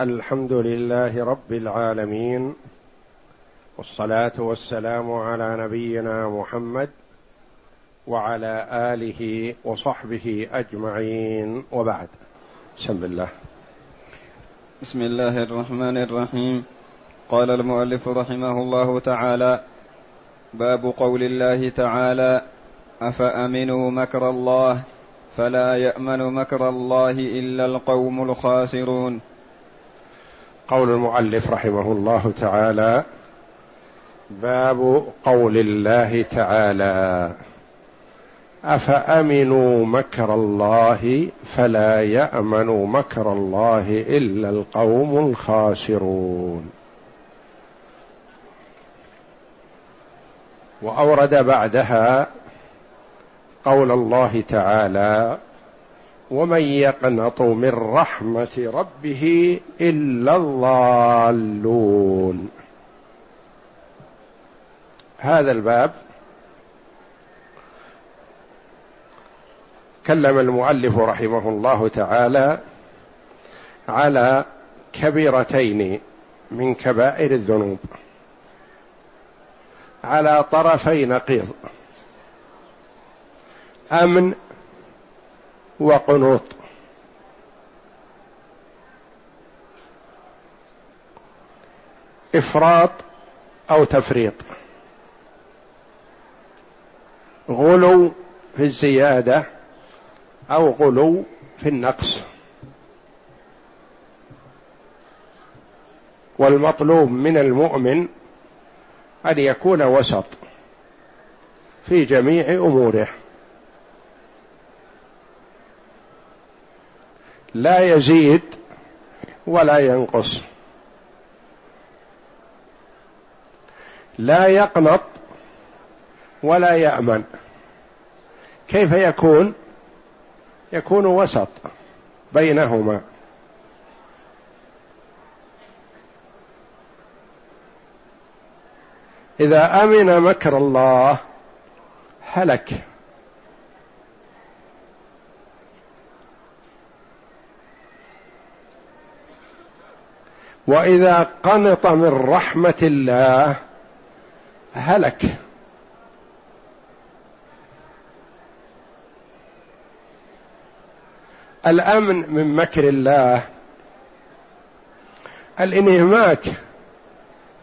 الحمد لله رب العالمين والصلاة والسلام على نبينا محمد وعلى آله وصحبه أجمعين. وبعد بسم الله. بسم الله الرحمن الرحيم. قال المؤلف رحمه الله تعالى باب قول الله تعالى أفأمنوا مكر الله؟ فلا يأمن مكر الله إلا القوم الخاسرون. قول المؤلف رحمه الله تعالى باب قول الله تعالى أفأمنوا مكر الله فلا يأمن مكر الله إلا القوم الخاسرون؟ وأورد بعدها قول الله تعالى ومن يقنط من رحمة ربه إلا الضالون. هذا الباب كلم المؤلف رحمه الله تعالى على كبيرتين من كبائر الذنوب. على طرفي نقيض. أمن وقنوط. إفراط أو تفريط. غلو في الزيادة أو غلو في النقص. والمطلوب من المؤمن أن يكون وسط في جميع أموره. لا يزيد ولا ينقص. لا يقنط ولا يأمن. كيف يكون؟ يكون وسط بينهما. إذا أمن مكر الله هلك. وإذا قنط من رحمة الله هلك. الأمن من مكر الله. الإنهماك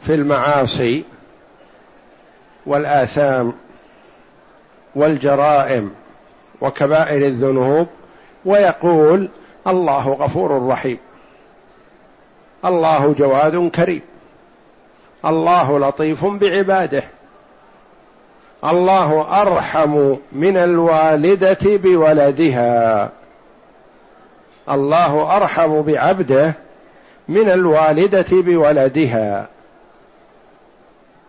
في المعاصي والآثام والجرائم وكبائر الذنوب ويقول الله غفور رحيم. الله جواد كريم. الله لطيف بعباده. الله أرحم من الوالدة بولدها. الله أرحم بعبده من الوالدة بولدها.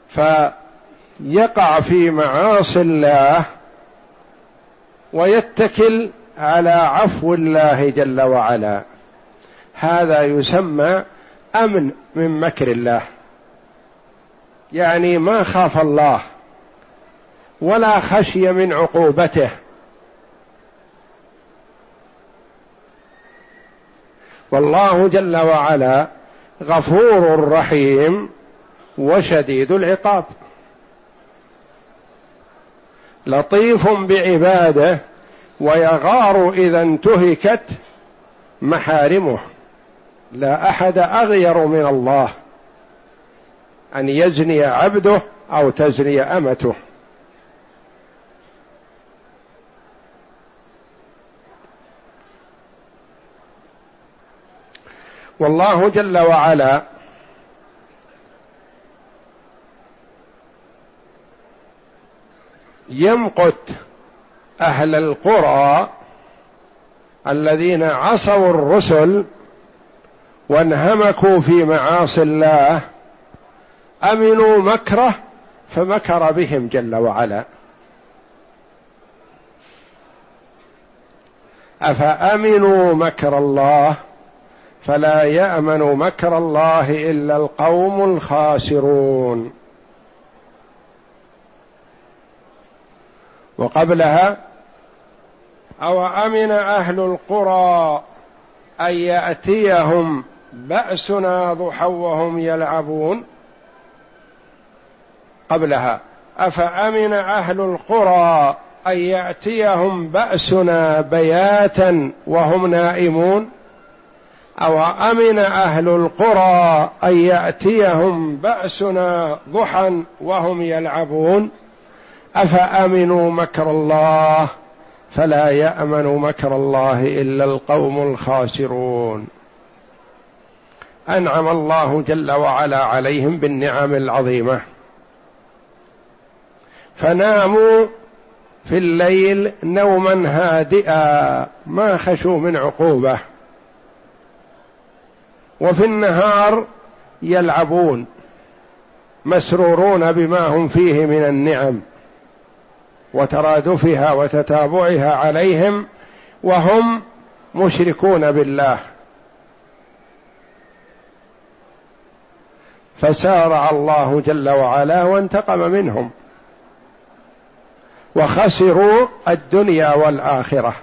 فيقع في معاصي الله ويتكل على عفو الله جل وعلا. هذا يسمى أمن من مكر الله. يعني ما خاف الله ولا خشي من عقوبته. والله جل وعلا غفور رحيم وشديد العقاب. لطيف بعباده ويغار إذا انتهكت محارمه. لا أحد أغير من الله أن يزني عبده أو تزني أمته. والله جل وعلا يمقت أهل القرى الذين عصوا الرسل وانهمكوا في معاصي الله أمنوا مكره فمكر بهم جل وعلا. أفأمنوا مكر الله؟ فلا يأمن مكر الله إلا القوم الخاسرون. وقبلها أو أمن أهل القرى أن يأتيهم بأسنا ضحى وهم يلعبون قبلها. أفأمن أهل القرى أن يأتيهم بأسنا بياتا وهم نائمون؟ أو أمن أهل القرى أن يأتيهم بأسنا ضحى وهم يلعبون؟ أفأمنوا مكر الله فلا يأمن مكر الله إلا القوم الخاسرون. أنعم الله جل وعلا عليهم بالنعم العظيمة. فناموا في الليل نوما هادئا ما خشوا من عقوبة. وفي النهار يلعبون مسرورون بما هم فيه من النعم وترادفها وتتابعها عليهم وهم مشركون بالله. فسارع الله جل وعلا وانتقم منهم وخسروا الدنيا والآخرة.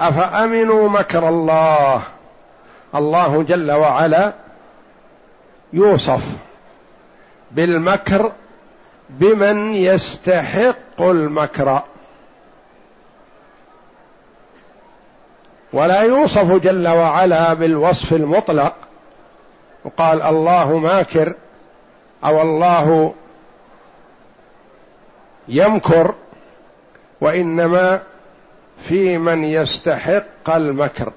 أفأمنوا مكر الله؟ الله جل وعلا يوصف بالمكر بمن يستحق المكر. ولا يوصف جل وعلا بالوصف المطلق. وقال الله ماكر أو الله يمكر وإنما في من يستحق المكر.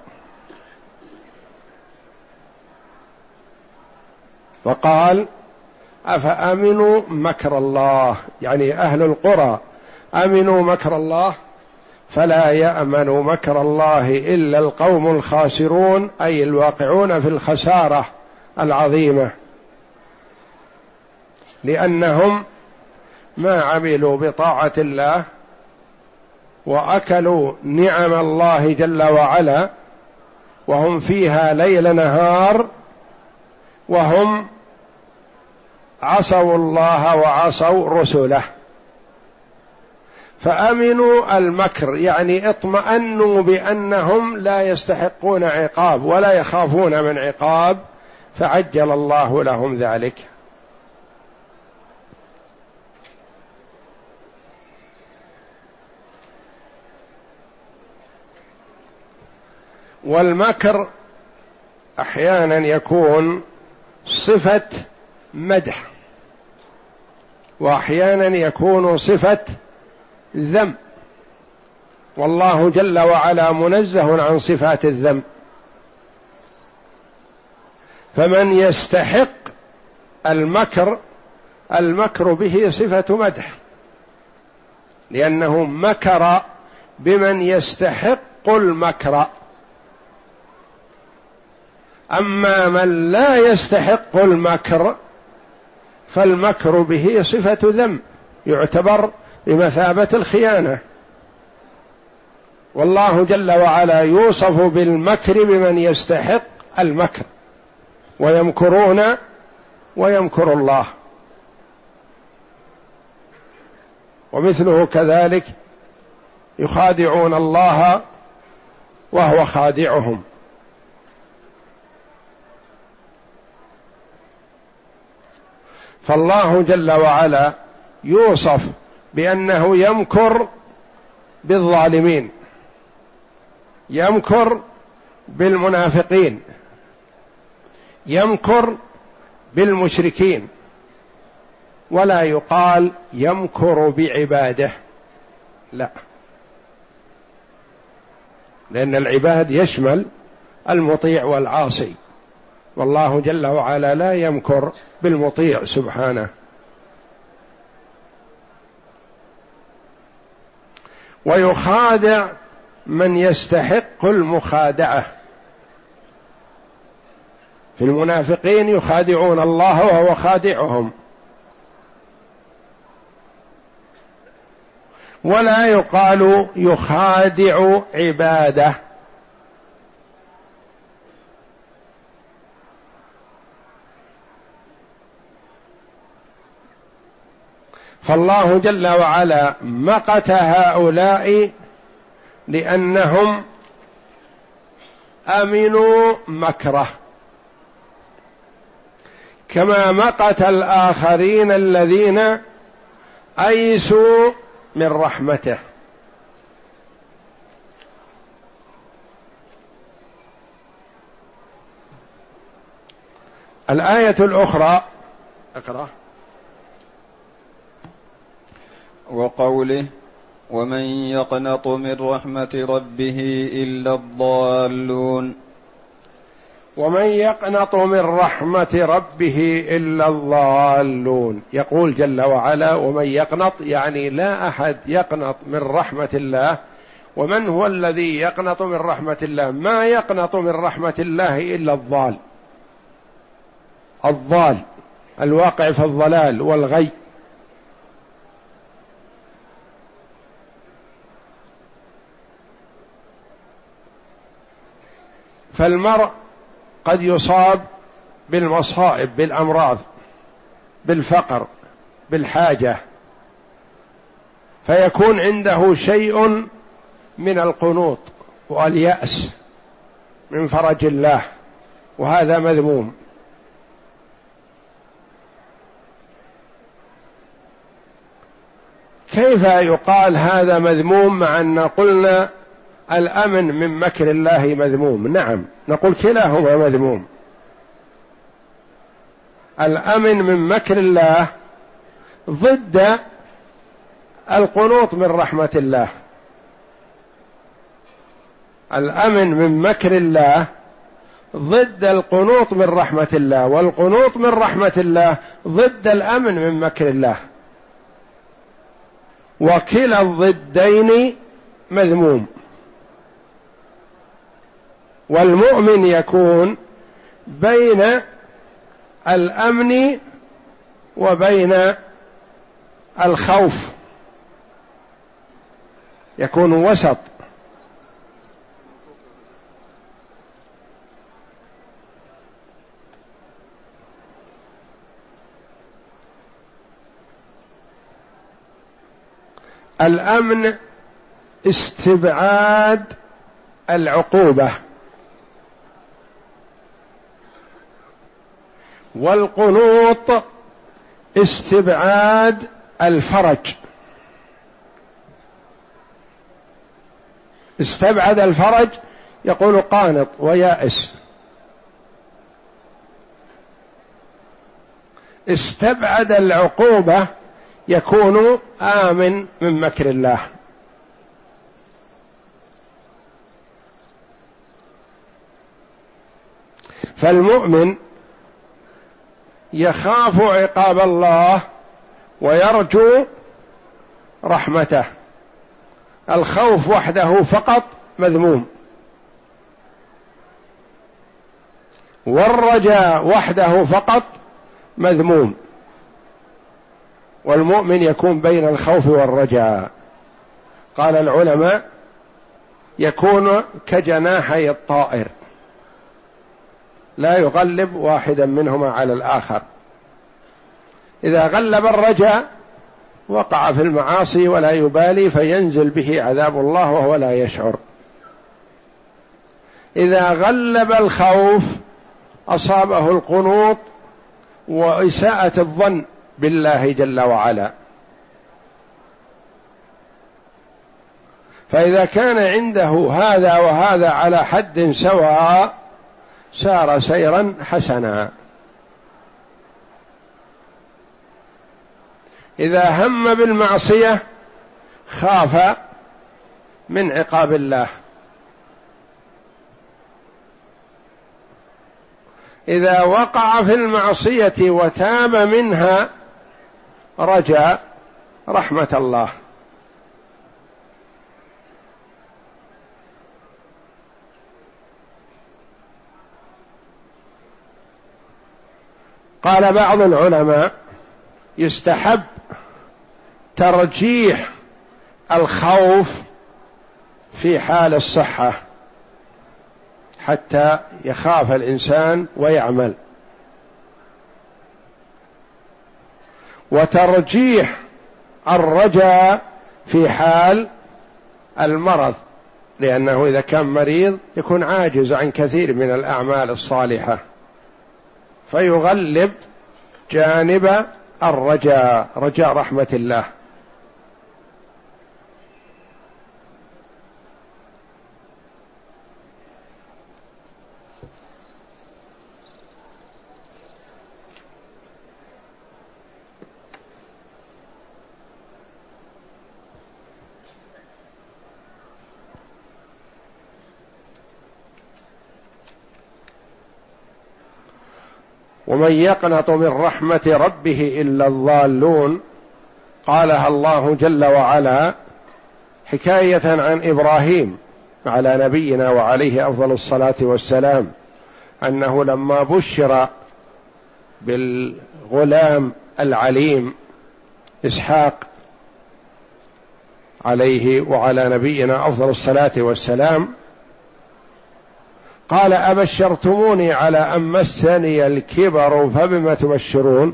وقال أفأمنوا مكر الله يعني أهل القرى أمنوا مكر الله؟ فلا يأمن مكر الله إلا القوم الخاسرون أي الواقعون في الخسارة العظيمة. لأنهم ما عملوا بطاعة الله وأكلوا نعم الله جل وعلا وهم فيها ليل نهار وهم عصوا الله وعصوا رسله. فأمنوا المكر يعني اطمأنوا بأنهم لا يستحقون عقاب ولا يخافون من عقاب فعجل الله لهم ذلك. والمكر أحيانا يكون صفة مدح وأحيانا يكون صفة ذم والله جل وعلا منزه عن صفات الذم. فمن يستحق المكر المكر به صفة مدح. لأنه مكر بمن يستحق المكر. أما من لا يستحق المكر فالمكر به صفة ذم يعتبر بمثابة الخيانة. والله جل وعلا يوصف بالمكر بمن يستحق المكر. ويمكرون ويمكر الله. ومثله كذلك يخادعون الله وهو خادعهم. فالله جل وعلا يوصف بأنه يمكر بالظالمين. يمكر بالمنافقين. يمكر بالمشركين. ولا يقال يمكر بعباده. لا. لأن العباد يشمل المطيع والعاصي. والله جل وعلا لا يمكر بالمطيع سبحانه. ويخادع من يستحق المخادعة. في المنافقين يخادعون الله وهو خادعهم. ولا يقال يخادع عباده. فالله جل وعلا مقت هؤلاء لأنهم آمنوا مكره. كما مقت الآخرين الذين أيسوا من رحمته. الآية الأخرى أقرأ. وقوله ومن يقنط من رحمه ربه الا الضالون ومن يقنط من رحمه ربه الا الضالون يقول جل وعلا ومن يقنط يعني لا أحد يقنط من رحمة الله. ومن هو الذي يقنط من رحمة الله؟ ما يقنط من رحمة الله إلا الضال. الضال الواقع في الضلال والغي. فالمرء قد يصاب بالمصائب بالأمراض بالفقر بالحاجة فيكون عنده شيء من القنوط واليأس من فرج الله وهذا مذموم. كيف يقال هذا مذموم مع أن قلنا الأمن من مكر الله مذموم. نعم نقول كلاهما مذموم. الأمن من مكر الله ضد القنوط من رحمة الله. الأمن من مكر الله ضد القنوط من رحمة الله والقنوط من رحمة الله ضد الأمن من مكر الله. وكلا الضدين مذموم. والمؤمن يكون بين الأمن وبين الخوف. يكون وسط. الأمن استبعاد العقوبة. والقنوط استبعاد الفرج. استبعد الفرج يقول قانط ويائس. استبعد العقوبة يكون آمن من مكر الله. فالمؤمن يخاف عقاب الله ويرجو رحمته. الخوف وحده فقط مذموم. والرجاء وحده فقط مذموم. والمؤمن يكون بين الخوف والرجاء قال العلماء يكون كجناحي الطائر. لا يغلب واحدا منهما على الآخر. إذا غلب الرجاء وقع في المعاصي ولا يبالي فينزل به عذاب الله وهو لا يشعر. إذا غلب الخوف أصابه القنوط وإساءة الظن بالله جل وعلا. فإذا كان عنده هذا وهذا على حد سواء سار سيرا حسنا. إذا هم بالمعصية خاف من عقاب الله. إذا وقع في المعصية وتاب منها رجا رحمة الله. قال بعض العلماء يستحب ترجيح الخوف في حال الصحة حتى يخاف الإنسان ويعمل. وترجيح الرجاء في حال المرض لأنه إذا كان مريض يكون عاجز عن كثير من الأعمال الصالحة. فيغلب جانب الرجاء رجاء رحمة الله. ومن يقنط من رحمة ربه إلا الضالون قالها الله جل وعلا حكاية عن إبراهيم على نبينا وعليه أفضل الصلاة والسلام أنه لما بشر بالغلام العليم إسحاق عليه وعلى نبينا أفضل الصلاة والسلام قال أبشرتموني على أن مسني الكبر فبم تبشرون؟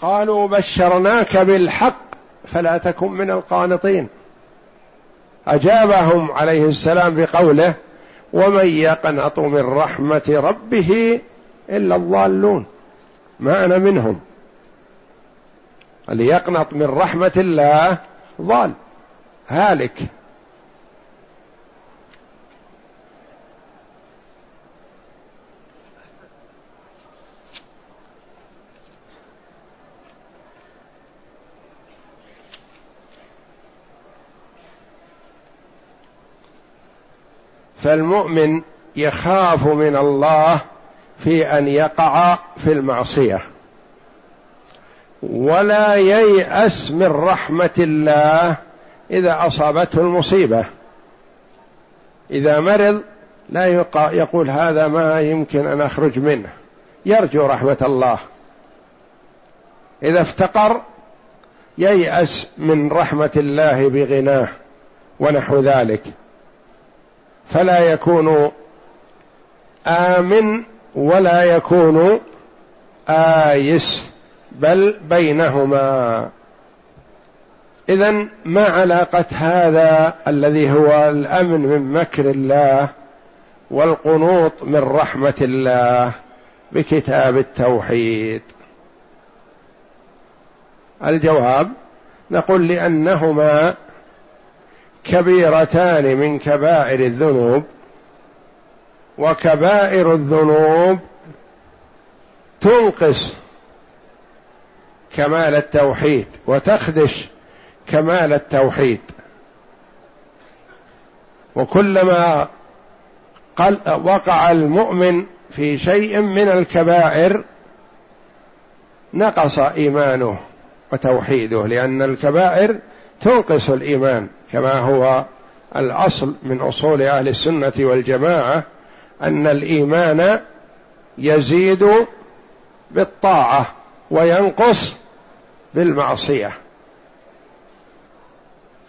قالوا بشرناك بالحق فلا تكن من القانطين. أجابهم عليه السلام بقوله ومن يقنط من رحمة ربه إلا الضالون. ما أنا منهم. اللي يقنط من رحمة الله ضال هالك. فالمؤمن يخاف من الله في أن يقع في المعصية. ولا ييأس من رحمة الله إذا أصابته المصيبة. إذا مرض لا يقول هذا ما يمكن أن أخرج منه. يرجو رحمة الله. إذا افتقر ييأس من رحمة الله بغناه ونحو ذلك. فلا يكون آمن ولا يكون آيس بل بينهما. إذا ما علاقة هذا الذي هو الأمن من مكر الله والقنوط من رحمة الله بكتاب التوحيد؟ الجواب نقول لأنهما كبيرتان من كبائر الذنوب وكبائر الذنوب تنقص كمال التوحيد وتخدش كمال التوحيد. وكلما قل وقع المؤمن في شيء من الكبائر نقص إيمانه وتوحيده لأن الكبائر تنقص الإيمان كما هو الأصل من أصول أهل السنة والجماعة أن الإيمان يزيد بالطاعة وينقص بالمعصية.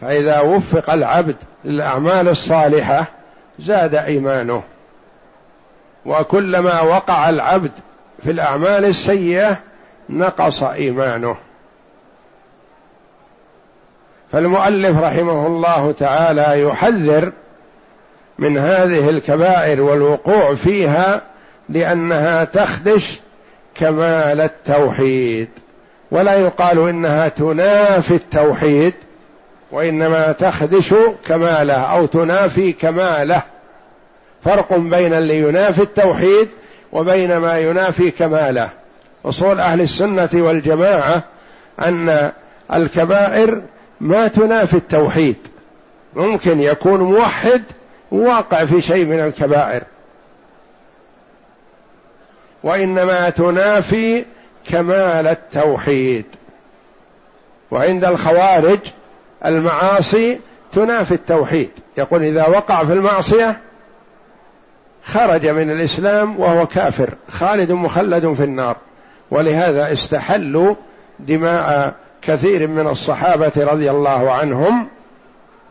فإذا وفق العبد للأعمال الصالحة زاد إيمانه. وكلما وقع العبد في الأعمال السيئة نقص إيمانه. فالمؤلف رحمه الله تعالى يحذر من هذه الكبائر والوقوع فيها لأنها تخدش كمال التوحيد. ولا يقال إنها تنافي التوحيد وإنما تخدش كماله أو تنافي كماله. فرق بين اللي ينافي التوحيد وبين ما ينافي كماله. أصول أهل السنة والجماعة أن الكبائر ما تنافي التوحيد. ممكن يكون موحد واقع في شيء من الكبائر. وإنما تنافي كمال التوحيد. وعند الخوارج المعاصي تنافي التوحيد. يقول إذا وقع في المعصية خرج من الإسلام وهو كافر. خالد مخلد في النار. ولهذا استحلوا دماء كثير من الصحابة رضي الله عنهم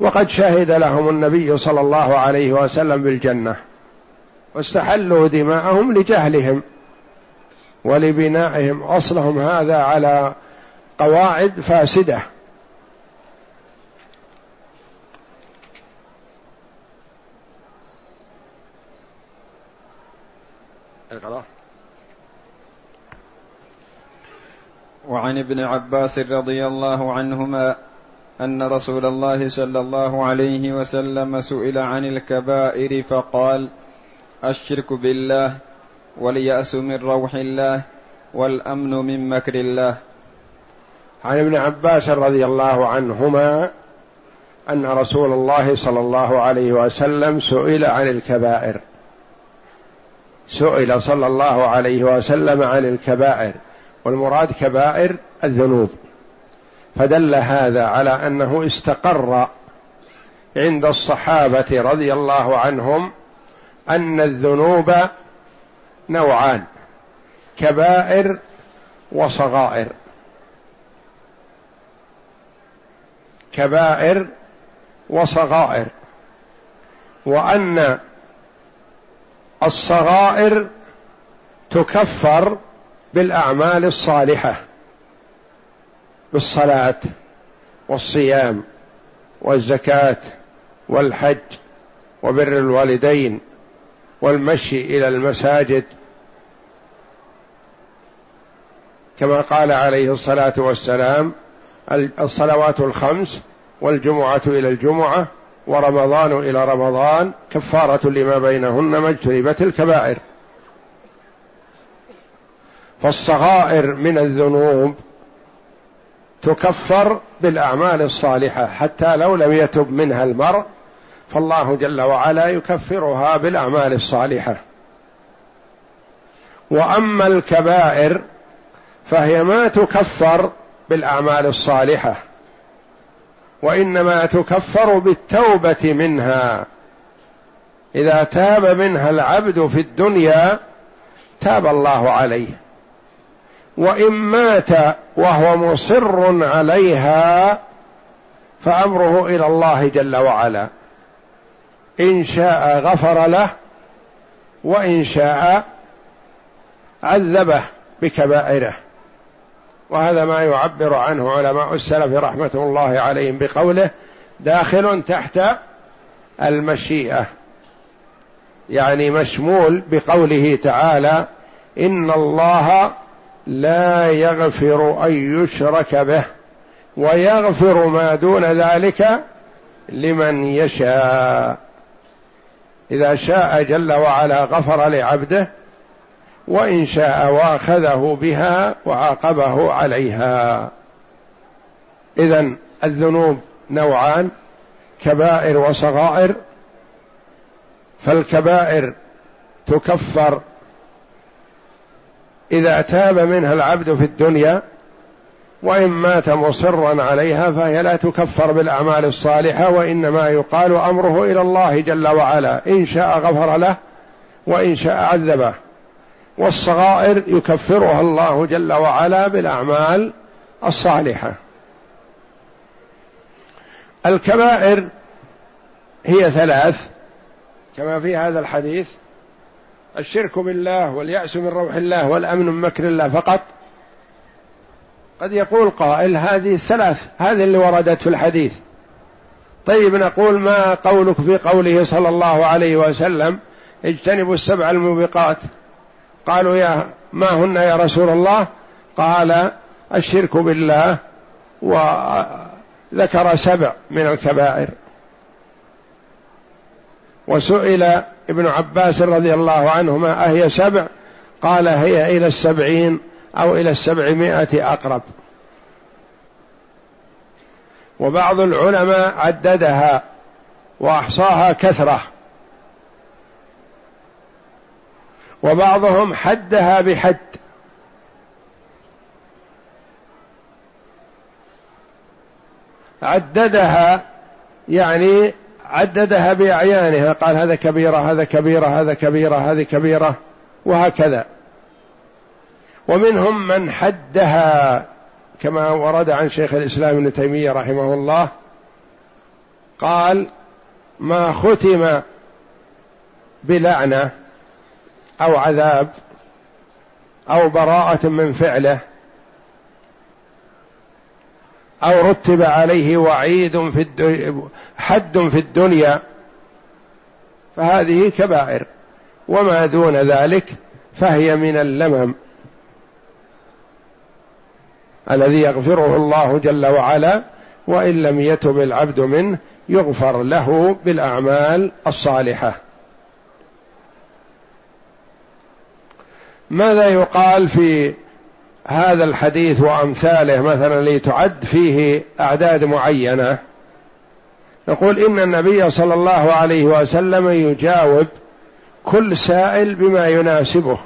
وقد شهد لهم النبي صلى الله عليه وسلم بالجنة واستحلوا دماءهم لجهلهم ولبنائهم. أصلهم هذا على قواعد فاسدة. وعن ابن عباس رضي الله عنهما أن رسول الله صلى الله عليه وسلم سئل عن الكبائر فقال الشرك بالله واليأس من روح الله والأمن من مكر الله. عن ابن عباس رضي الله عنهما أن رسول الله صلى الله عليه وسلم سئل عن الكبائر. سئل صلى الله عليه وسلم عن الكبائر. والمراد كبائر الذنوب. فدل هذا على أنه استقر عند الصحابة رضي الله عنهم أن الذنوب نوعان كبائر وصغائر. كبائر وصغائر وأن الصغائر تكفر بالأعمال الصالحة بالصلاة والصيام والزكاة والحج وبر الوالدين والمشي إلى المساجد. كما قال عليه الصلاة والسلام الصلوات الخمس والجمعة إلى الجمعة ورمضان إلى رمضان كفارة لما بينهن ما اجتنبت الكبائر. فالصغائر من الذنوب تكفر بالأعمال الصالحة حتى لو لم يتب منها المرء فالله جل وعلا يكفرها بالأعمال الصالحة. وأما الكبائر فهي ما تكفر بالأعمال الصالحة وإنما تكفر بالتوبة منها. إذا تاب منها العبد في الدنيا تاب الله عليه. وإن مات وهو مصر عليها فأمره إلى الله جل وعلا. إن شاء غفر له وإن شاء عذبه بكبائره. وهذا ما يعبر عنه علماء السلف رحمة الله عليهم بقوله داخل تحت المشيئة. يعني مشمول بقوله تعالى إن الله لا يغفر أن يشرك به ويغفر ما دون ذلك لمن يشاء. إذا شاء جل وعلا غفر لعبده وإن شاء وأخذه بها وعاقبه عليها. اذا الذنوب نوعان كبائر وصغائر فالكبائر تكفر إذا تاب منها العبد في الدنيا وإن مات مصرا عليها فهي لا تكفر بالأعمال الصالحة وإنما يقال أمره إلى الله جل وعلا. إن شاء غفر له وإن شاء عذبه. والصغائر يكفرها الله جل وعلا بالأعمال الصالحة. الكبائر هي ثلاث كما في هذا الحديث. الشرك بالله واليأس من روح الله والأمن من مكر الله فقط. قد يقول قائل هذه الثلاث هذه اللي وردت في الحديث. طيب نقول ما قولك في قوله صلى الله عليه وسلم؟ اجتنبوا السبع الموبقات. قالوا يا ما هن يا رسول الله؟ قال الشرك بالله وذكر سبع من الكبائر. وسئل ابن عباس رضي الله عنهما أهي سبع قال هي إلى السبعين أو إلى السبعمائة أقرب. وبعض العلماء عددها وأحصاها كثرة. وبعضهم حدها بحد. عددها يعني عددها بأعيانها قال هذا كبيرة هذا كبيرة هذا كبيرة هذه كبيرة وهكذا. ومنهم من حدها كما ورد عن شيخ الإسلام ابن تيمية رحمه الله قال ما ختم بلعنة أو عذاب أو براءة من فعله أو رتب عليه وعيد في حد في الدنيا فهذه كبائر. وما دون ذلك فهي من اللمم الذي يغفره الله جل وعلا وإن لم يتب العبد منه يغفر له بالأعمال الصالحة. ماذا يقال في هذا الحديث وأمثاله مثلا لتعد فيه أعداد معينة نقول إن النبي صلى الله عليه وسلم يجاوب كل سائل بما يناسبه.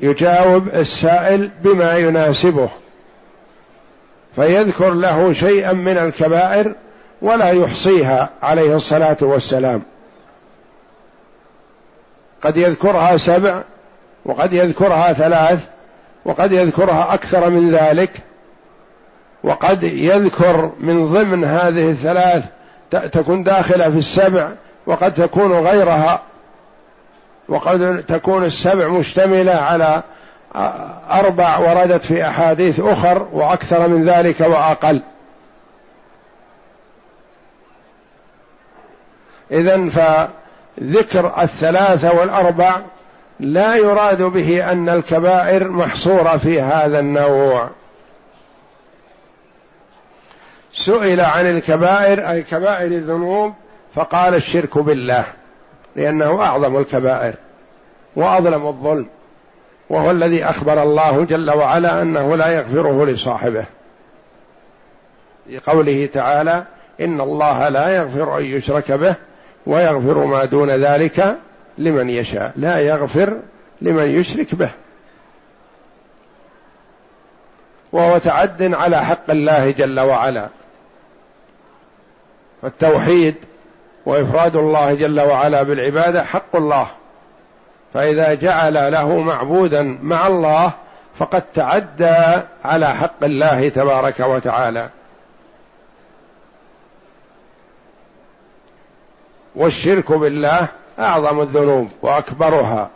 يجاوب السائل بما يناسبه فيذكر له شيئا من الكبائر ولا يحصيها عليه الصلاة والسلام. قد يذكرها سبع وقد يذكرها ثلاث وقد يذكرها أكثر من ذلك وقد يذكر من ضمن هذه الثلاث تكون داخلة في السبع وقد تكون غيرها وقد تكون السبع مشتملة على أربع وردت في أحاديث أخر وأكثر من ذلك وأقل. اذا فذكر الثلاثة والأربع لا يراد به أن الكبائر محصورة في هذا النوع. سئل عن الكبائر أي كبائر الذنوب فقال الشرك بالله لأنه أعظم الكبائر وأظلم الظلم وهو الذي أخبر الله جل وعلا أنه لا يغفره لصاحبه. في قوله تعالى إن الله لا يغفر أن يشرك به ويغفر ما دون ذلك لمن يشاء لا يغفر لمن يشرك به. وهو تعد على حق الله جل وعلا. فالتوحيد وإفراد الله جل وعلا بالعبادة حق الله. فإذا جعل له معبودا مع الله فقد تعدى على حق الله تبارك وتعالى. والشرك بالله أعظم الذنوب وأكبرها.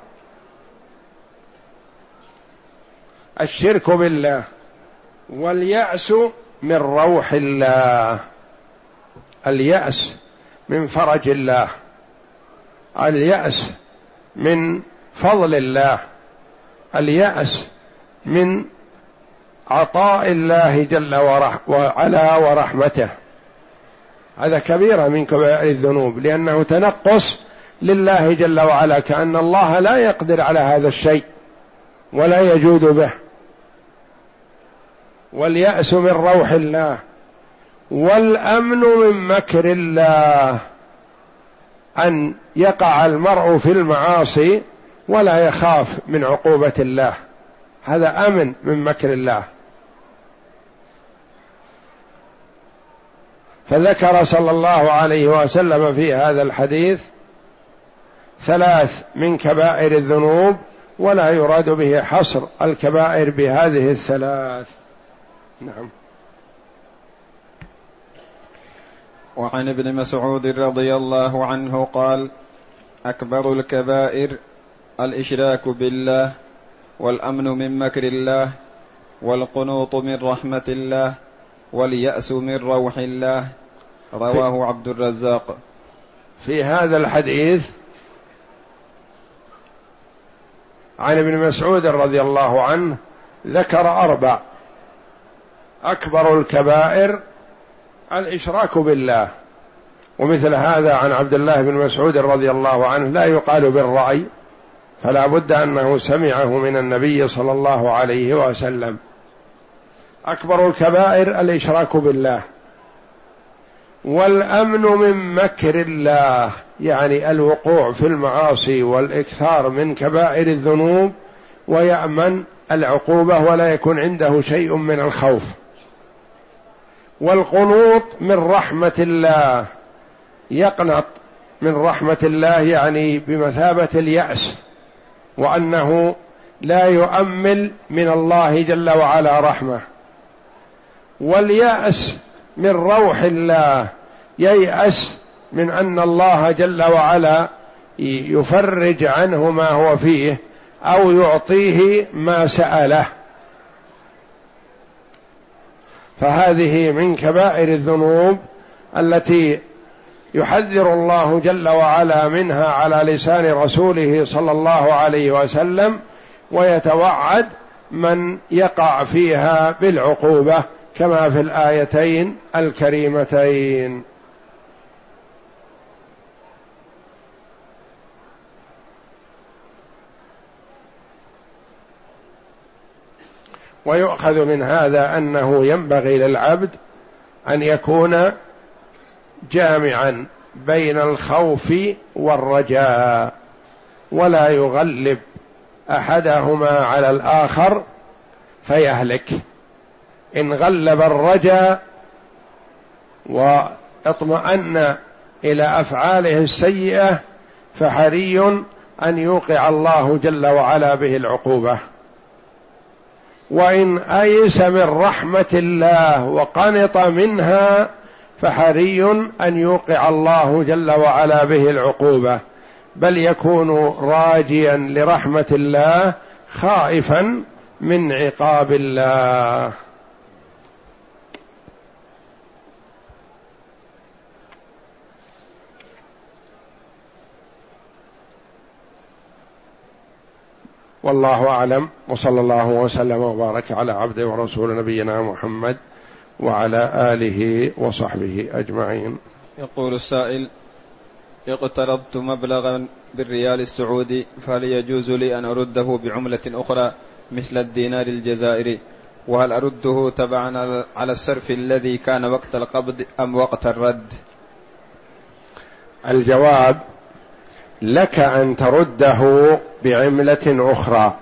الشرك بالله واليأس من روح الله. اليأس من فرج الله. اليأس من فضل الله. اليأس من عطاء الله جل وعلا ورحمته. هذا كبيرة من كبائر الذنوب لأنه تنقص لله جل وعلا كأن الله لا يقدر على هذا الشيء ولا يجود به. واليأس من روح الله والأمن من مكر الله أن يقع المرء في المعاصي ولا يخاف من عقوبة الله. هذا أمن من مكر الله. فذكر صلى الله عليه وسلم في هذا الحديث ثلاث من كبائر الذنوب ولا يراد به حصر الكبائر بهذه الثلاث. نعم. وعن ابن مسعود رضي الله عنه قال أكبر الكبائر الإشراك بالله والأمن من مكر الله والقنوط من رحمة الله والياس من روح الله. رواه عبد الرزاق. في هذا الحديث عن ابن مسعود رضي الله عنه ذكر أربع. أكبر الكبائر الإشراك بالله. ومثل هذا عن عبد الله بن مسعود رضي الله عنه لا يقال بالرأي فلا بد أنه سمعه من النبي صلى الله عليه وسلم. أكبر الكبائر الإشراك بالله. والأمن من مكر الله يعني الوقوع في المعاصي والإكثار من كبائر الذنوب ويأمن العقوبة ولا يكون عنده شيء من الخوف. والقنوط من رحمة الله يقنط من رحمة الله يعني بمثابة اليأس وأنه لا يؤمل من الله جل وعلا رحمة. واليأس من روح الله ييأس من أن الله جل وعلا يفرج عنه ما هو فيه أو يعطيه ما سأله. فهذه من كبائر الذنوب التي يحذر الله جل وعلا منها على لسان رسوله صلى الله عليه وسلم ويتوعد من يقع فيها بالعقوبة. كما في الآيتين الكريمتين. ويؤخذ من هذا أنه ينبغي للعبد أن يكون جامعا بين الخوف والرجاء ولا يغلب أحدهما على الآخر فيهلك. إن غلب الرجاء واطمأن إلى أفعاله السيئة فحري أن يوقع الله جل وعلا به العقوبة. وإن أيس من رحمة الله وقنط منها فحري أن يوقع الله جل وعلا به العقوبة. بل يكون راجيا لرحمة الله خائفا من عقاب الله. والله أعلم وصلى الله وسلم وبارك على عبده ورسول نبينا محمد وعلى آله وصحبه أجمعين. يقول السائل اقترضت مبلغا بالريال السعودي فهل يجوز لي أن أرده بعملة أخرى مثل الدينار الجزائري؟ وهل أرده تبعا على الصرف الذي كان وقت القبض أم وقت الرد؟ الجواب لك أن ترده بعملة أخرى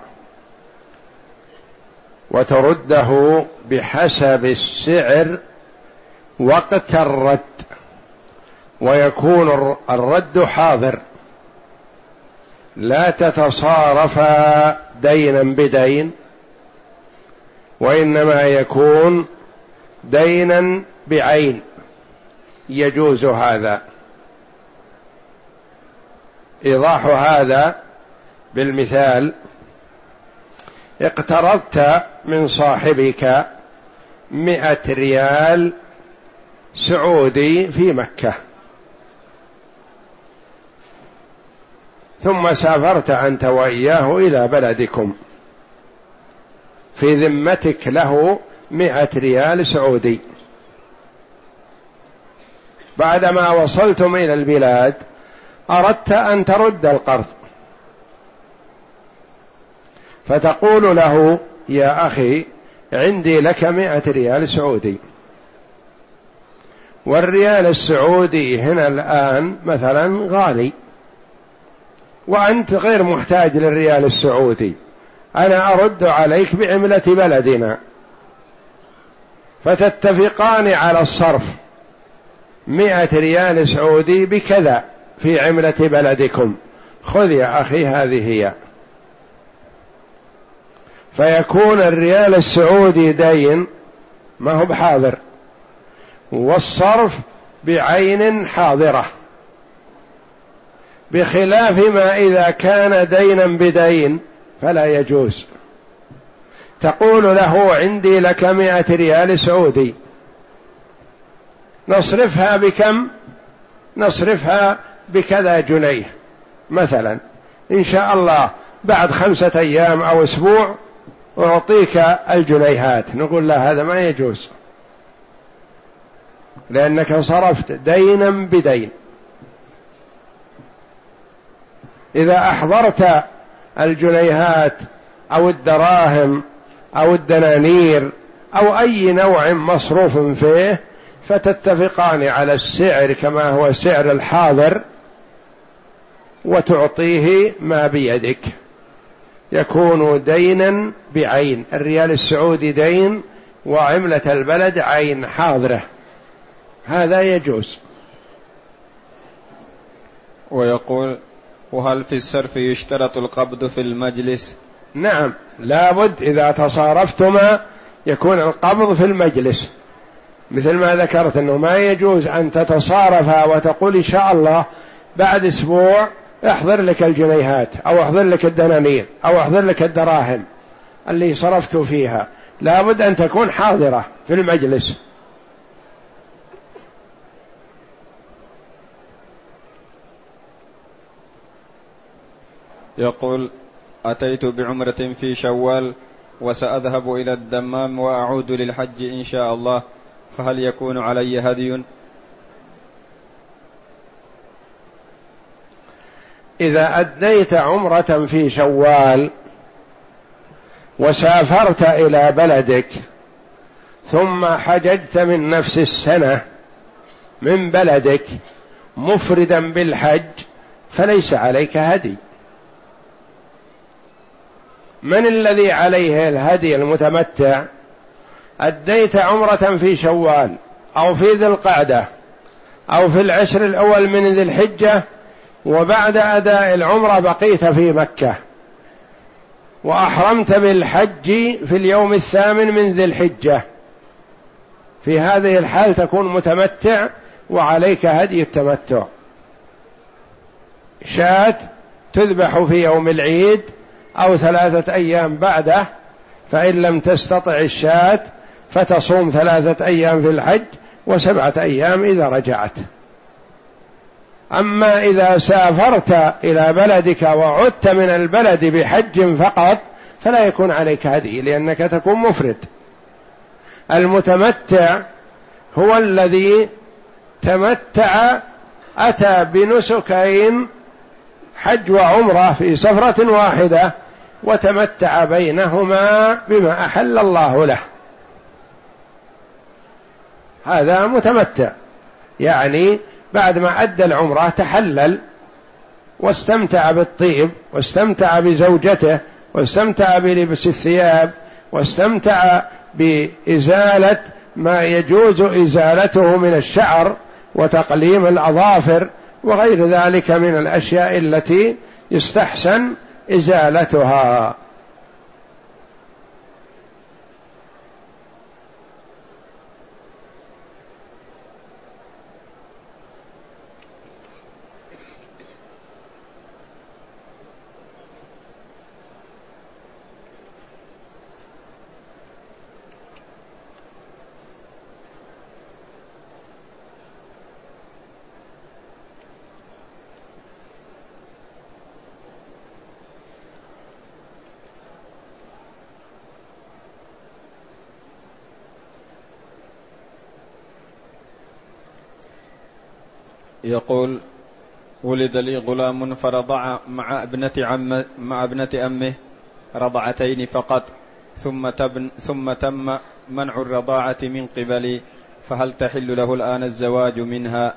وترده بحسب السعر وقت الرد ويكون الرد حاضر. لا تتصارفا دينا بدين وإنما يكون دينا بعين. يجوز هذا. إيضاح هذا بالمثال اقترضت من صاحبك مئة ريال سعودي في مكة. ثم سافرت أنت وإياه إلى بلدكم. في ذمتك له مئة ريال سعودي. بعدما وصلتم إلى البلاد أردت أن ترد القرض. فتقول له يا أخي عندي لك مئة ريال سعودي. والريال السعودي هنا الآن مثلا غالي. وأنت غير محتاج للريال السعودي. أنا أرد عليك بعملة بلدنا. فتتفقان على الصرف. مئة ريال سعودي بكذا. في عملة بلدكم. خذ يا أخي هذه هي. فيكون الريال السعودي دين ما هو بحاضر. والصرف بعين حاضرة. بخلاف ما إذا كان دينا بدين فلا يجوز. تقول له عندي لك مائة ريال سعودي. نصرفها بكم؟ نصرفها بكذا جنيه. مثلا إن شاء الله بعد خمسة أيام أو أسبوع أعطيك الجنيهات. نقول لا هذا ما يجوز. لأنك صرفت دينا بدين. إذا أحضرت الجنيهات أو الدراهم أو الدنانير أو أي نوع مصروف فيه فتتفقان على السعر كما هو سعر الحاضر. وتعطيه ما بيدك. يكون دينا بعين. الريال السعودي دين وعملة البلد عين حاضرة. هذا يجوز. ويقول وهل في الصرف يشترط القبض في المجلس؟ نعم. لابد إذا تصارفتما يكون القبض في المجلس. مثل ما ذكرت أنه ما يجوز أن تتصارفا وتقول إن شاء الله بعد أسبوع أحضر لك الجنيهات أو أحضر لك الدنانير أو أحضر لك الدراهم اللي صرفت فيها. لابد أن تكون حاضرة في المجلس. يقول أتيت بعمرة في شوال وسأذهب إلى الدمام وأعود للحج إن شاء الله فهل يكون علي هدي؟ إذا أديت عمرة في شوال وسافرت إلى بلدك ثم حججت من نفس السنة من بلدك مفردا بالحج فليس عليك هدي. من الذي عليه الهدي المتمتع؟ أديت عمرة في شوال أو في ذي القعدة أو في العشر الأول من ذي الحجة وبعد أداء العمرة بقيت في مكة. وأحرمت بالحج في اليوم الثامن من ذي الحجة. في هذه الحال تكون متمتع وعليك هدي التمتع. شاة تذبح في يوم العيد أو ثلاثة أيام بعده فإن لم تستطع الشاة فتصوم ثلاثة أيام في الحج وسبعة أيام إذا رجعت. أما إذا سافرت إلى بلدك وعدت من البلد بحج فقط فلا يكون عليك هدي لأنك تكون مفرد. المتمتع هو الذي تمتع أتى بنسكين حج وعمرة في سفرة واحدة وتمتع بينهما بما أحل الله له. هذا متمتع. يعني بعد ما أدى العمرة تحلل واستمتع بالطيب واستمتع بزوجته واستمتع بلبس الثياب واستمتع بإزالة ما يجوز إزالته من الشعر وتقليم الأظافر وغير ذلك من الأشياء التي يستحسن إزالتها. يقول ولد لي غلام فرضع مع ابنة عم مع ابنة أمه رضعتين فقط ثم تبن ثم تم منع الرضاعة من قبلي فهل تحل له الآن الزواج منها؟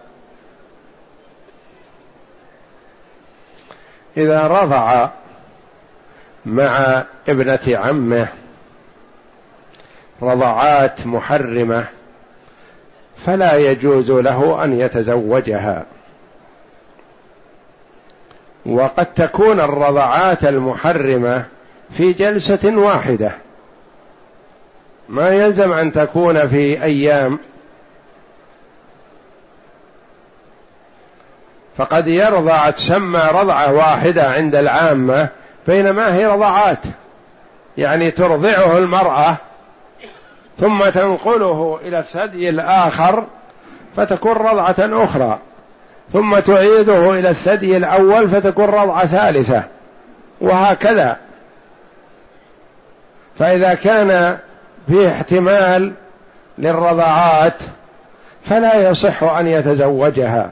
إذا رضع مع ابنة عمه رضعات محرمة فلا يجوز له أن يتزوجها. وقد تكون الرضعات المحرمة في جلسة واحدة. ما يلزم أن تكون في أيام. فقد يرضع تسمى رضعة واحدة عند العامة بينما هي رضعات. يعني ترضعه المرأة ثم تنقله إلى الثدي الآخر فتكون رضعة أخرى. ثم تعيده إلى الثدي الأول فتكون رضعة ثالثة. وهكذا. فإذا كان فيه احتمال للرضعات فلا يصح أن يتزوجها.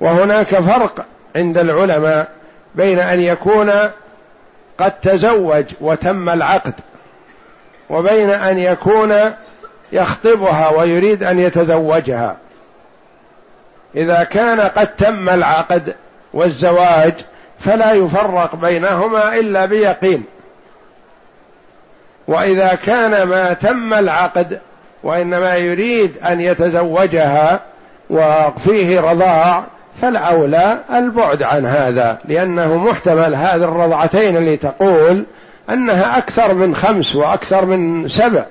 وهناك فرق عند العلماء بين أن يكون قد تزوج وتم العقد. وبين أن يكون يخطبها ويريد أن يتزوجها. إذا كان قد تم العقد والزواج فلا يفرق بينهما إلا بيقين. وإذا كان ما تم العقد وإنما يريد أن يتزوجها وفيه رضاع فالاولى البعد عن هذا لأنه محتمل هذه الرضعتين اللي تقول أنها أكثر من خمس وأكثر من سبع.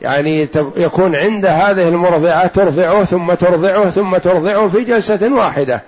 يعني يكون عند هذه المرضعة ترضعه ثم ترضعه ثم ترضعه في جلسة واحدة.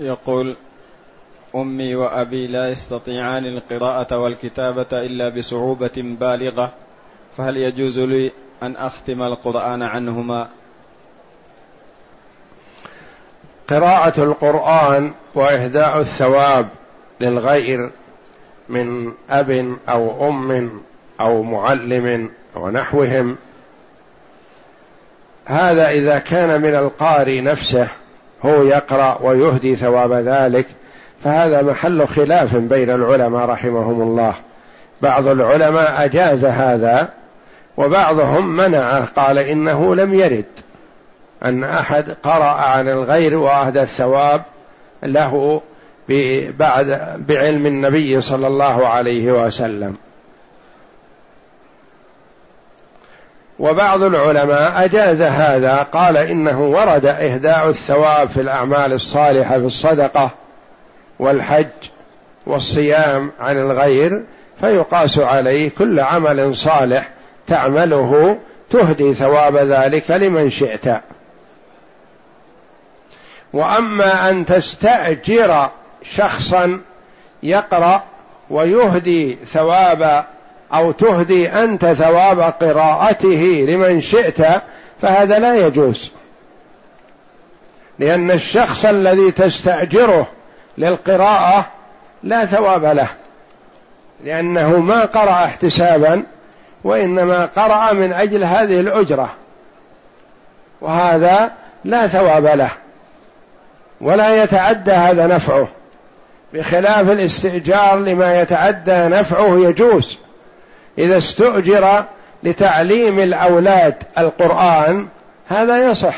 يقول أمي وأبي لا يستطيعان القراءة والكتابة إلا بصعوبة بالغة فهل يجوز لي أن أختم القرآن عنهما؟ قراءة القرآن وإهداء الثواب للغير من أب أو أم أو معلم ونحوهم هذا إذا كان من القارئ نفسه هو يقرأ ويهدي ثواب ذلك فهذا محل خلاف بين العلماء رحمهم الله. بعض العلماء أجاز هذا وبعضهم منعه قال إنه لم يرد أن أحد قرأ عن الغير وأهدى الثواب له بعد بعلم النبي صلى الله عليه وسلم. وبعض العلماء أجاز هذا قال إنه ورد إهداء الثواب في الأعمال الصالحة في الصدقة والحج والصيام عن الغير فيقاس عليه كل عمل صالح تعمله تهدي ثواب ذلك لمن شئت. وأما أن تستأجر شخصا يقرأ ويهدي ثواب أو تهدي أنت ثواب قراءته لمن شئت فهذا لا يجوز. لأن الشخص الذي تستأجره للقراءة لا ثواب له لأنه ما قرأ احتسابا وإنما قرأ من أجل هذه الأجرة. وهذا لا ثواب له. ولا يتعدى هذا نفعه. بخلاف الاستئجار لما يتعدى نفعه يجوز. إذا استؤجر لتعليم الأولاد القرآن هذا يصح.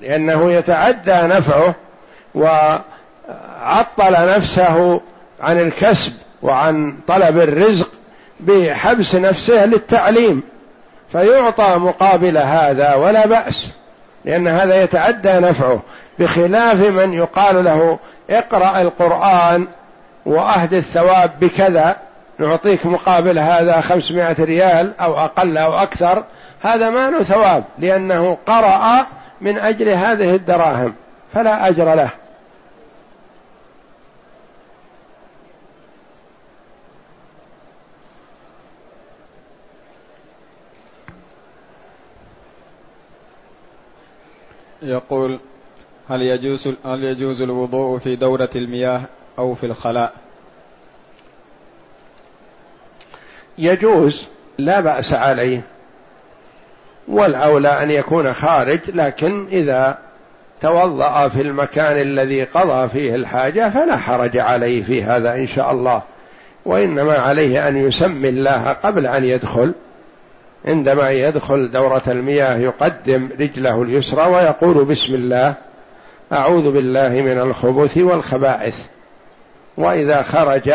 لأنه يتعدى نفعه وعطل نفسه عن الكسب وعن طلب الرزق بحبس نفسه للتعليم. فيعطى مقابل هذا ولا بأس لأن هذا يتعدى نفعه. بخلاف من يقال له اقرأ القرآن واهد الثواب بكذا نعطيك مقابل هذا خمسمائة ريال أو أقل أو أكثر هذا ما له ثواب لأنه قرأ من أجل هذه الدراهم فلا أجر له يقول هل يجوز هل يجوز الوضوء في دورة المياه أو في الخلاء؟ يجوز لا بأس عليه. والأولى أن يكون خارج لكن إذا توضأ في المكان الذي قضى فيه الحاجة فلا حرج عليه في هذا إن شاء الله. وإنما عليه أن يسمي الله قبل أن يدخل. عندما يدخل دورة المياه يقدم رجله اليسرى ويقول بسم الله أعوذ بالله من الخبث والخبائث. وإذا خرج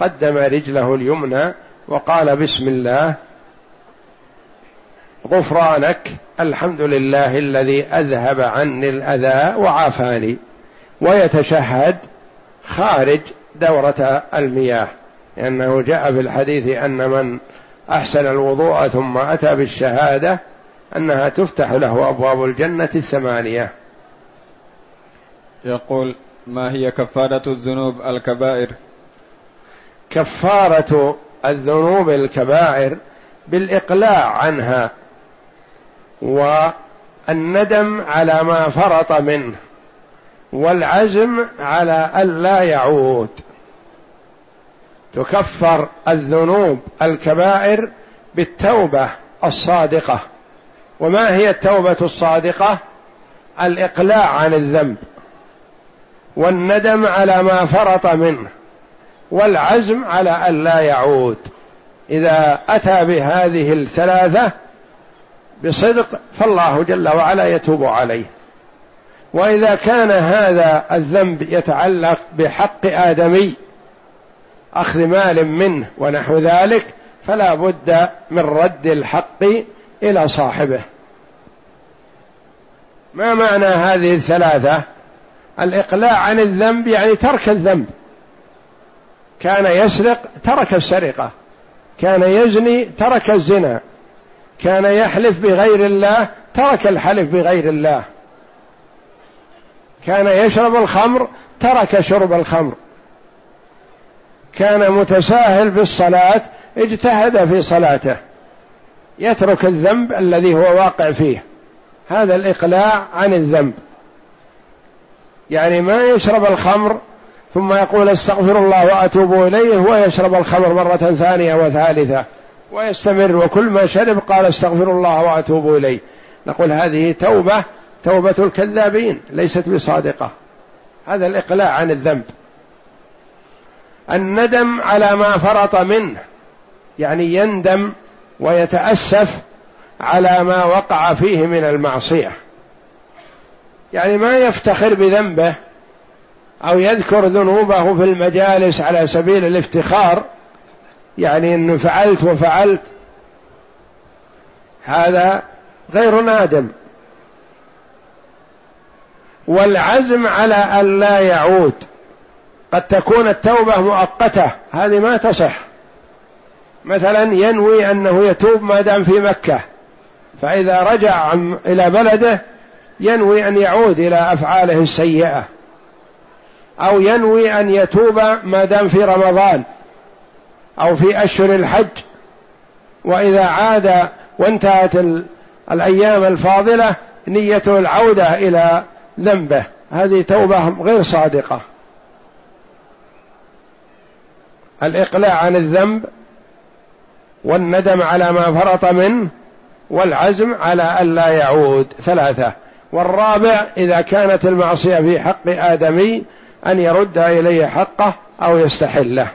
قدم رجله اليمنى وقال بسم الله. غفرانك الحمد لله الذي أذهب عني الأذى وعافاني ويتشهد خارج دورة المياه. لأنه جاء في الحديث أن من أحسن الوضوء ثم أتى بالشهادة أنها تفتح له أبواب الجنة الثمانية. يقول ما هي كفارة الذنوب الكبائر؟ كفارة الذنوب الكبائر بالإقلاع عنها والندم على ما فرط منه والعزم على الا يعود. تكفر الذنوب الكبائر بالتوبة الصادقة. وما هي التوبة الصادقة؟ الإقلاع عن الذنب والندم على ما فرط منه. والعزم على الا يعود. إذا أتى بهذه الثلاثة بصدق فالله جل وعلا يتوب عليه. وإذا كان هذا الذنب يتعلق بحق آدمي أخذ مال منه ونحو ذلك فلا بد من رد الحق إلى صاحبه. ما معنى هذه الثلاثة؟ الإقلاع عن الذنب يعني ترك الذنب. كان يسرق ترك السرقة. كان يزني ترك الزنا. كان يحلف بغير الله ترك الحلف بغير الله. كان يشرب الخمر ترك شرب الخمر. كان متساهل بالصلاة اجتهد في صلاته. يترك الذنب الذي هو واقع فيه. هذا الإقلاع عن الذنب. يعني ما يشرب الخمر ثم يقول استغفر الله وأتوب إليه ويشرب الخمر مرة ثانية وثالثة ويستمر وكل ما شرب قال استغفر الله وأتوب إليه. نقول هذه توبة توبة الكذابين ليست بصادقة. هذا الإقلاع عن الذنب. الندم على ما فرط منه يعني يندم ويتأسف على ما وقع فيه من المعصية. يعني ما يفتخر بذنبه أو يذكر ذنوبه في المجالس على سبيل الافتخار يعني إنه فعلت وفعلت. هذا غير نادم. والعزم على أن لا يعود. قد تكون التوبة مؤقتة هذه ما تصح. مثلا ينوي أنه يتوب ما دام في مكة فإذا رجع إلى بلده ينوي أن يعود إلى أفعاله السيئة. أو ينوي أن يتوب ما دام في رمضان أو في أشهر الحج. وإذا عاد وانتهت الأيام الفاضلة نيته العودة إلى ذنبه. هذه توبة غير صادقة. الإقلاع عن الذنب والندم على ما فرط منه والعزم على الا يعود. ثلاثة. والرابع إذا كانت المعصية في حق آدمي أن يرد اليه حقه أو يستحله.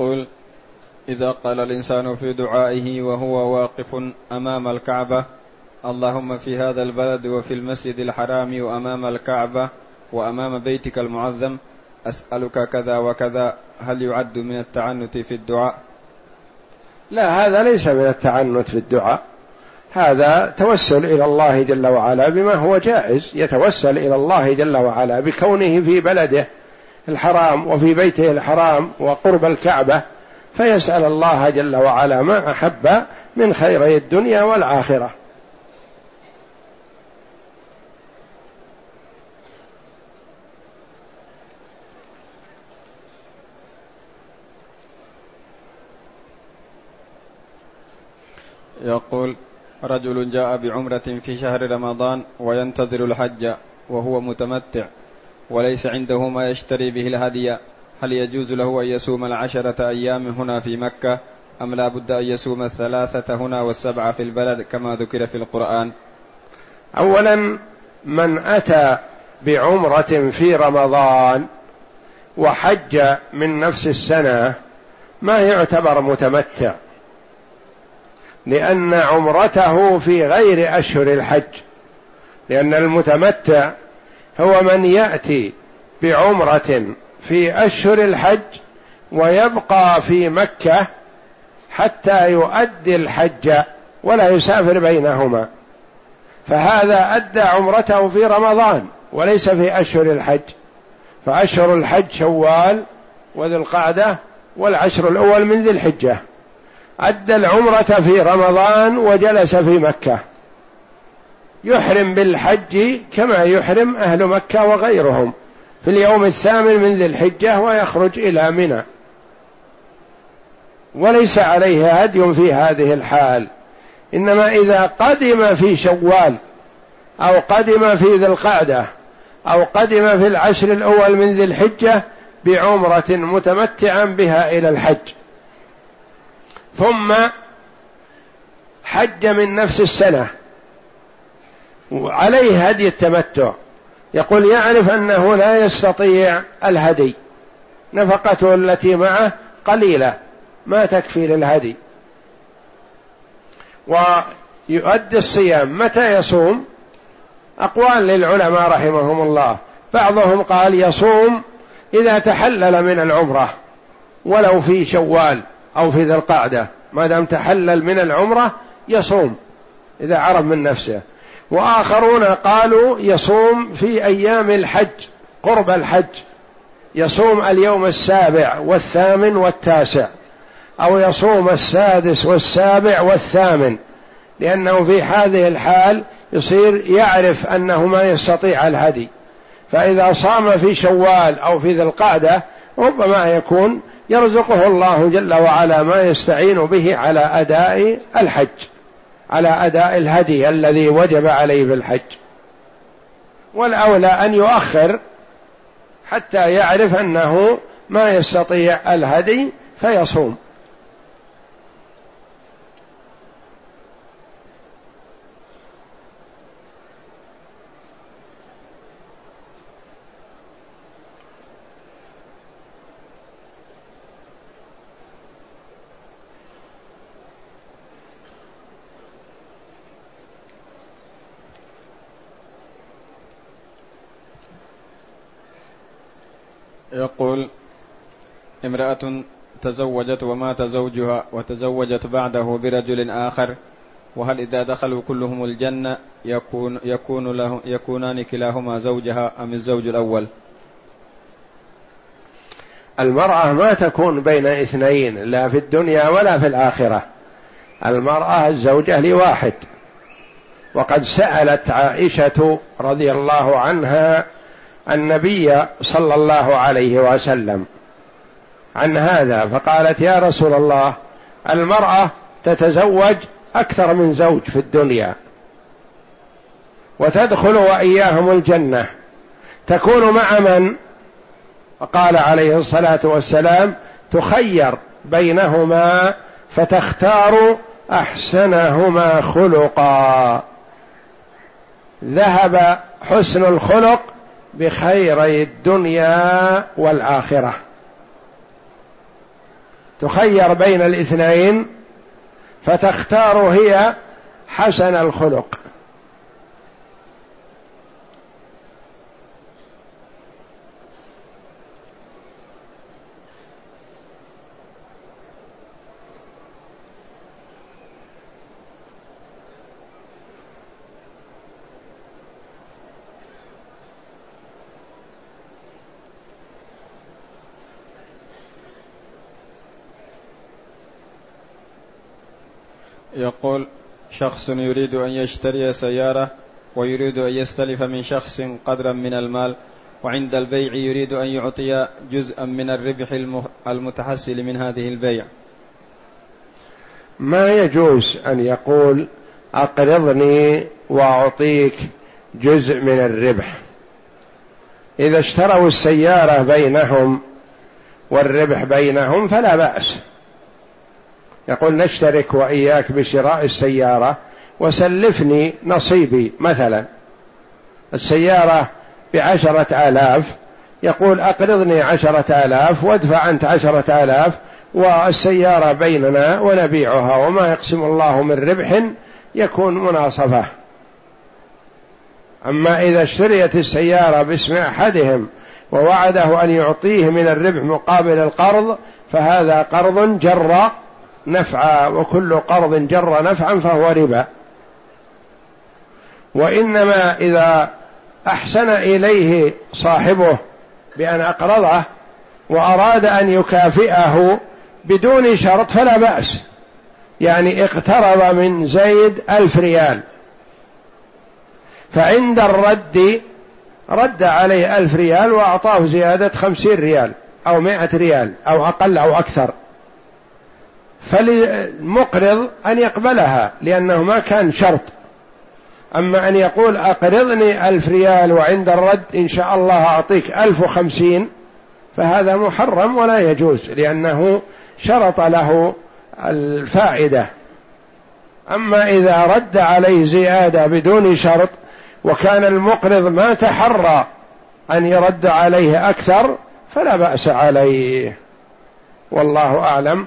يقول إذا قال الإنسان في دعائه وهو واقف أمام الكعبة اللهم في هذا البلد وفي المسجد الحرام وأمام الكعبة وأمام بيتك المعظم أسألك كذا وكذا هل يعد من التعنت في الدعاء؟ لا هذا ليس من التعنت في الدعاء هذا توسل إلى الله جل وعلا بما هو جائز يتوسل إلى الله جل وعلا بكونه في بلده الحرام وفي بيته الحرام وقرب الكعبة فيسأل الله جل وعلا ما أحب من خيري الدنيا والآخرة. يقول رجل جاء بعمرة في شهر رمضان وينتظر الحج وهو متمتع. وليس عنده ما يشتري به الهدي. هل يجوز له أن يصوم العشرة أيام هنا في مكة؟ أم لا بد أن يصوم الثلاثة هنا والسبعة في البلد كما ذكر في القرآن؟ أولا من أتى بعمرة في رمضان وحج من نفس السنة ما يعتبر متمتع لأن عمرته في غير أشهر الحج لأن المتمتع هو من يأتي بعمرة في أشهر الحج ويبقى في مكة حتى يؤدي الحج ولا يسافر بينهما. فهذا أدى عمرته في رمضان وليس في أشهر الحج. فأشهر الحج شوال وذي القعدة والعشر الأول من ذي الحجة. أدى العمرة في رمضان وجلس في مكة. يحرم بالحج كما يحرم أهل مكة وغيرهم في اليوم الثامن من ذي الحجة ويخرج إلى منى. وليس عليه هدي في هذه الحال. إنما إذا قدم في شوال أو قدم في ذي القعدة أو قدم في العشر الأول من ذي الحجة بعمرة متمتعا بها إلى الحج. ثم حج من نفس السنة عليه هدي التمتع. يقول يعرف أنه لا يستطيع الهدي. نفقته التي معه قليلة. ما تكفي للهدي. ويؤدي الصيام. متى يصوم؟ أقوال للعلماء رحمهم الله. بعضهم قال يصوم إذا تحلل من العمرة. ولو في شوال أو في ذي القعدة. ما دام تحلل من العمرة يصوم. إذا عرف من نفسه. وآخرون قالوا يصوم في أيام الحج قرب الحج يصوم اليوم السابع والثامن والتاسع أو يصوم السادس والسابع والثامن لأنه في هذه الحال يصير يعرف أنه ما يستطيع الهدي. فإذا صام في شوال أو في ذي القعدة ربما يكون يرزقه الله جل وعلا ما يستعين به على أداء الحج. على أداء الهدي الذي وجب عليه في الحج والأولى أن يؤخر حتى يعرف أنه ما يستطيع الهدي فيصوم. يقول امرأة تزوجت ومات زوجها وتزوجت بعده برجل آخر وهل إذا دخلوا كلهم الجنة يكون يكون له يكونان كلاهما زوجها أم الزوج الأول؟ المرأة ما تكون بين اثنين لا في الدنيا ولا في الآخرة المرأة الزوجة لواحد وقد سألت عائشة رضي الله عنها النبي صلى الله عليه وسلم عن هذا فقالت يا رسول الله المرأة تتزوج أكثر من زوج في الدنيا وتدخل وإياهم الجنة تكون مع من؟ فقال عليه الصلاة والسلام تخير بينهما فتختار أحسنهما خلقا. ذهب حسن الخلق بخيري الدنيا والآخرة. تخير بين الاثنين فتختار هي حسن الخلق. يقول شخص يريد أن يشتري سيارة ويريد أن يستلف من شخص قدرا من المال وعند البيع يريد أن يعطي جزءا من الربح المتحصل من هذه البيع. ما يجوز أن يقول أقرضني وأعطيك جزء من الربح. إذا اشتروا السيارة بينهم والربح بينهم فلا بأس. يقول نشترك وإياك بشراء السيارة وسلفني نصيبي مثلا. السيارة بعشرة آلاف يقول أقرضني عشرة آلاف وادفع أنت عشرة آلاف والسيارة بيننا ونبيعها وما يقسم الله من ربح يكون مناصفة. أما إذا اشتريت السيارة باسم أحدهم ووعده أن يعطيه من الربح مقابل القرض فهذا قرض جر نفعا وكل قرض جر نفعا فهو ربا. وإنما إذا أحسن إليه صاحبه بأن أقرضه وأراد أن يكافئه بدون شرط فلا بأس. يعني اقترض من زيد ألف ريال. فعند الرد رد عليه ألف ريال وأعطاه زيادة خمسين ريال أو مائة ريال أو أقل أو أكثر. فللمقرض أن يقبلها لأنه ما كان شرط. أما أن يقول أقرضني ألف ريال وعند الرد إن شاء الله أعطيك ألف وخمسين فهذا محرم ولا يجوز لأنه شرط له الفائدة. أما إذا رد عليه زيادة بدون شرط وكان المقرض ما تحرى أن يرد عليه أكثر فلا بأس عليه. والله أعلم.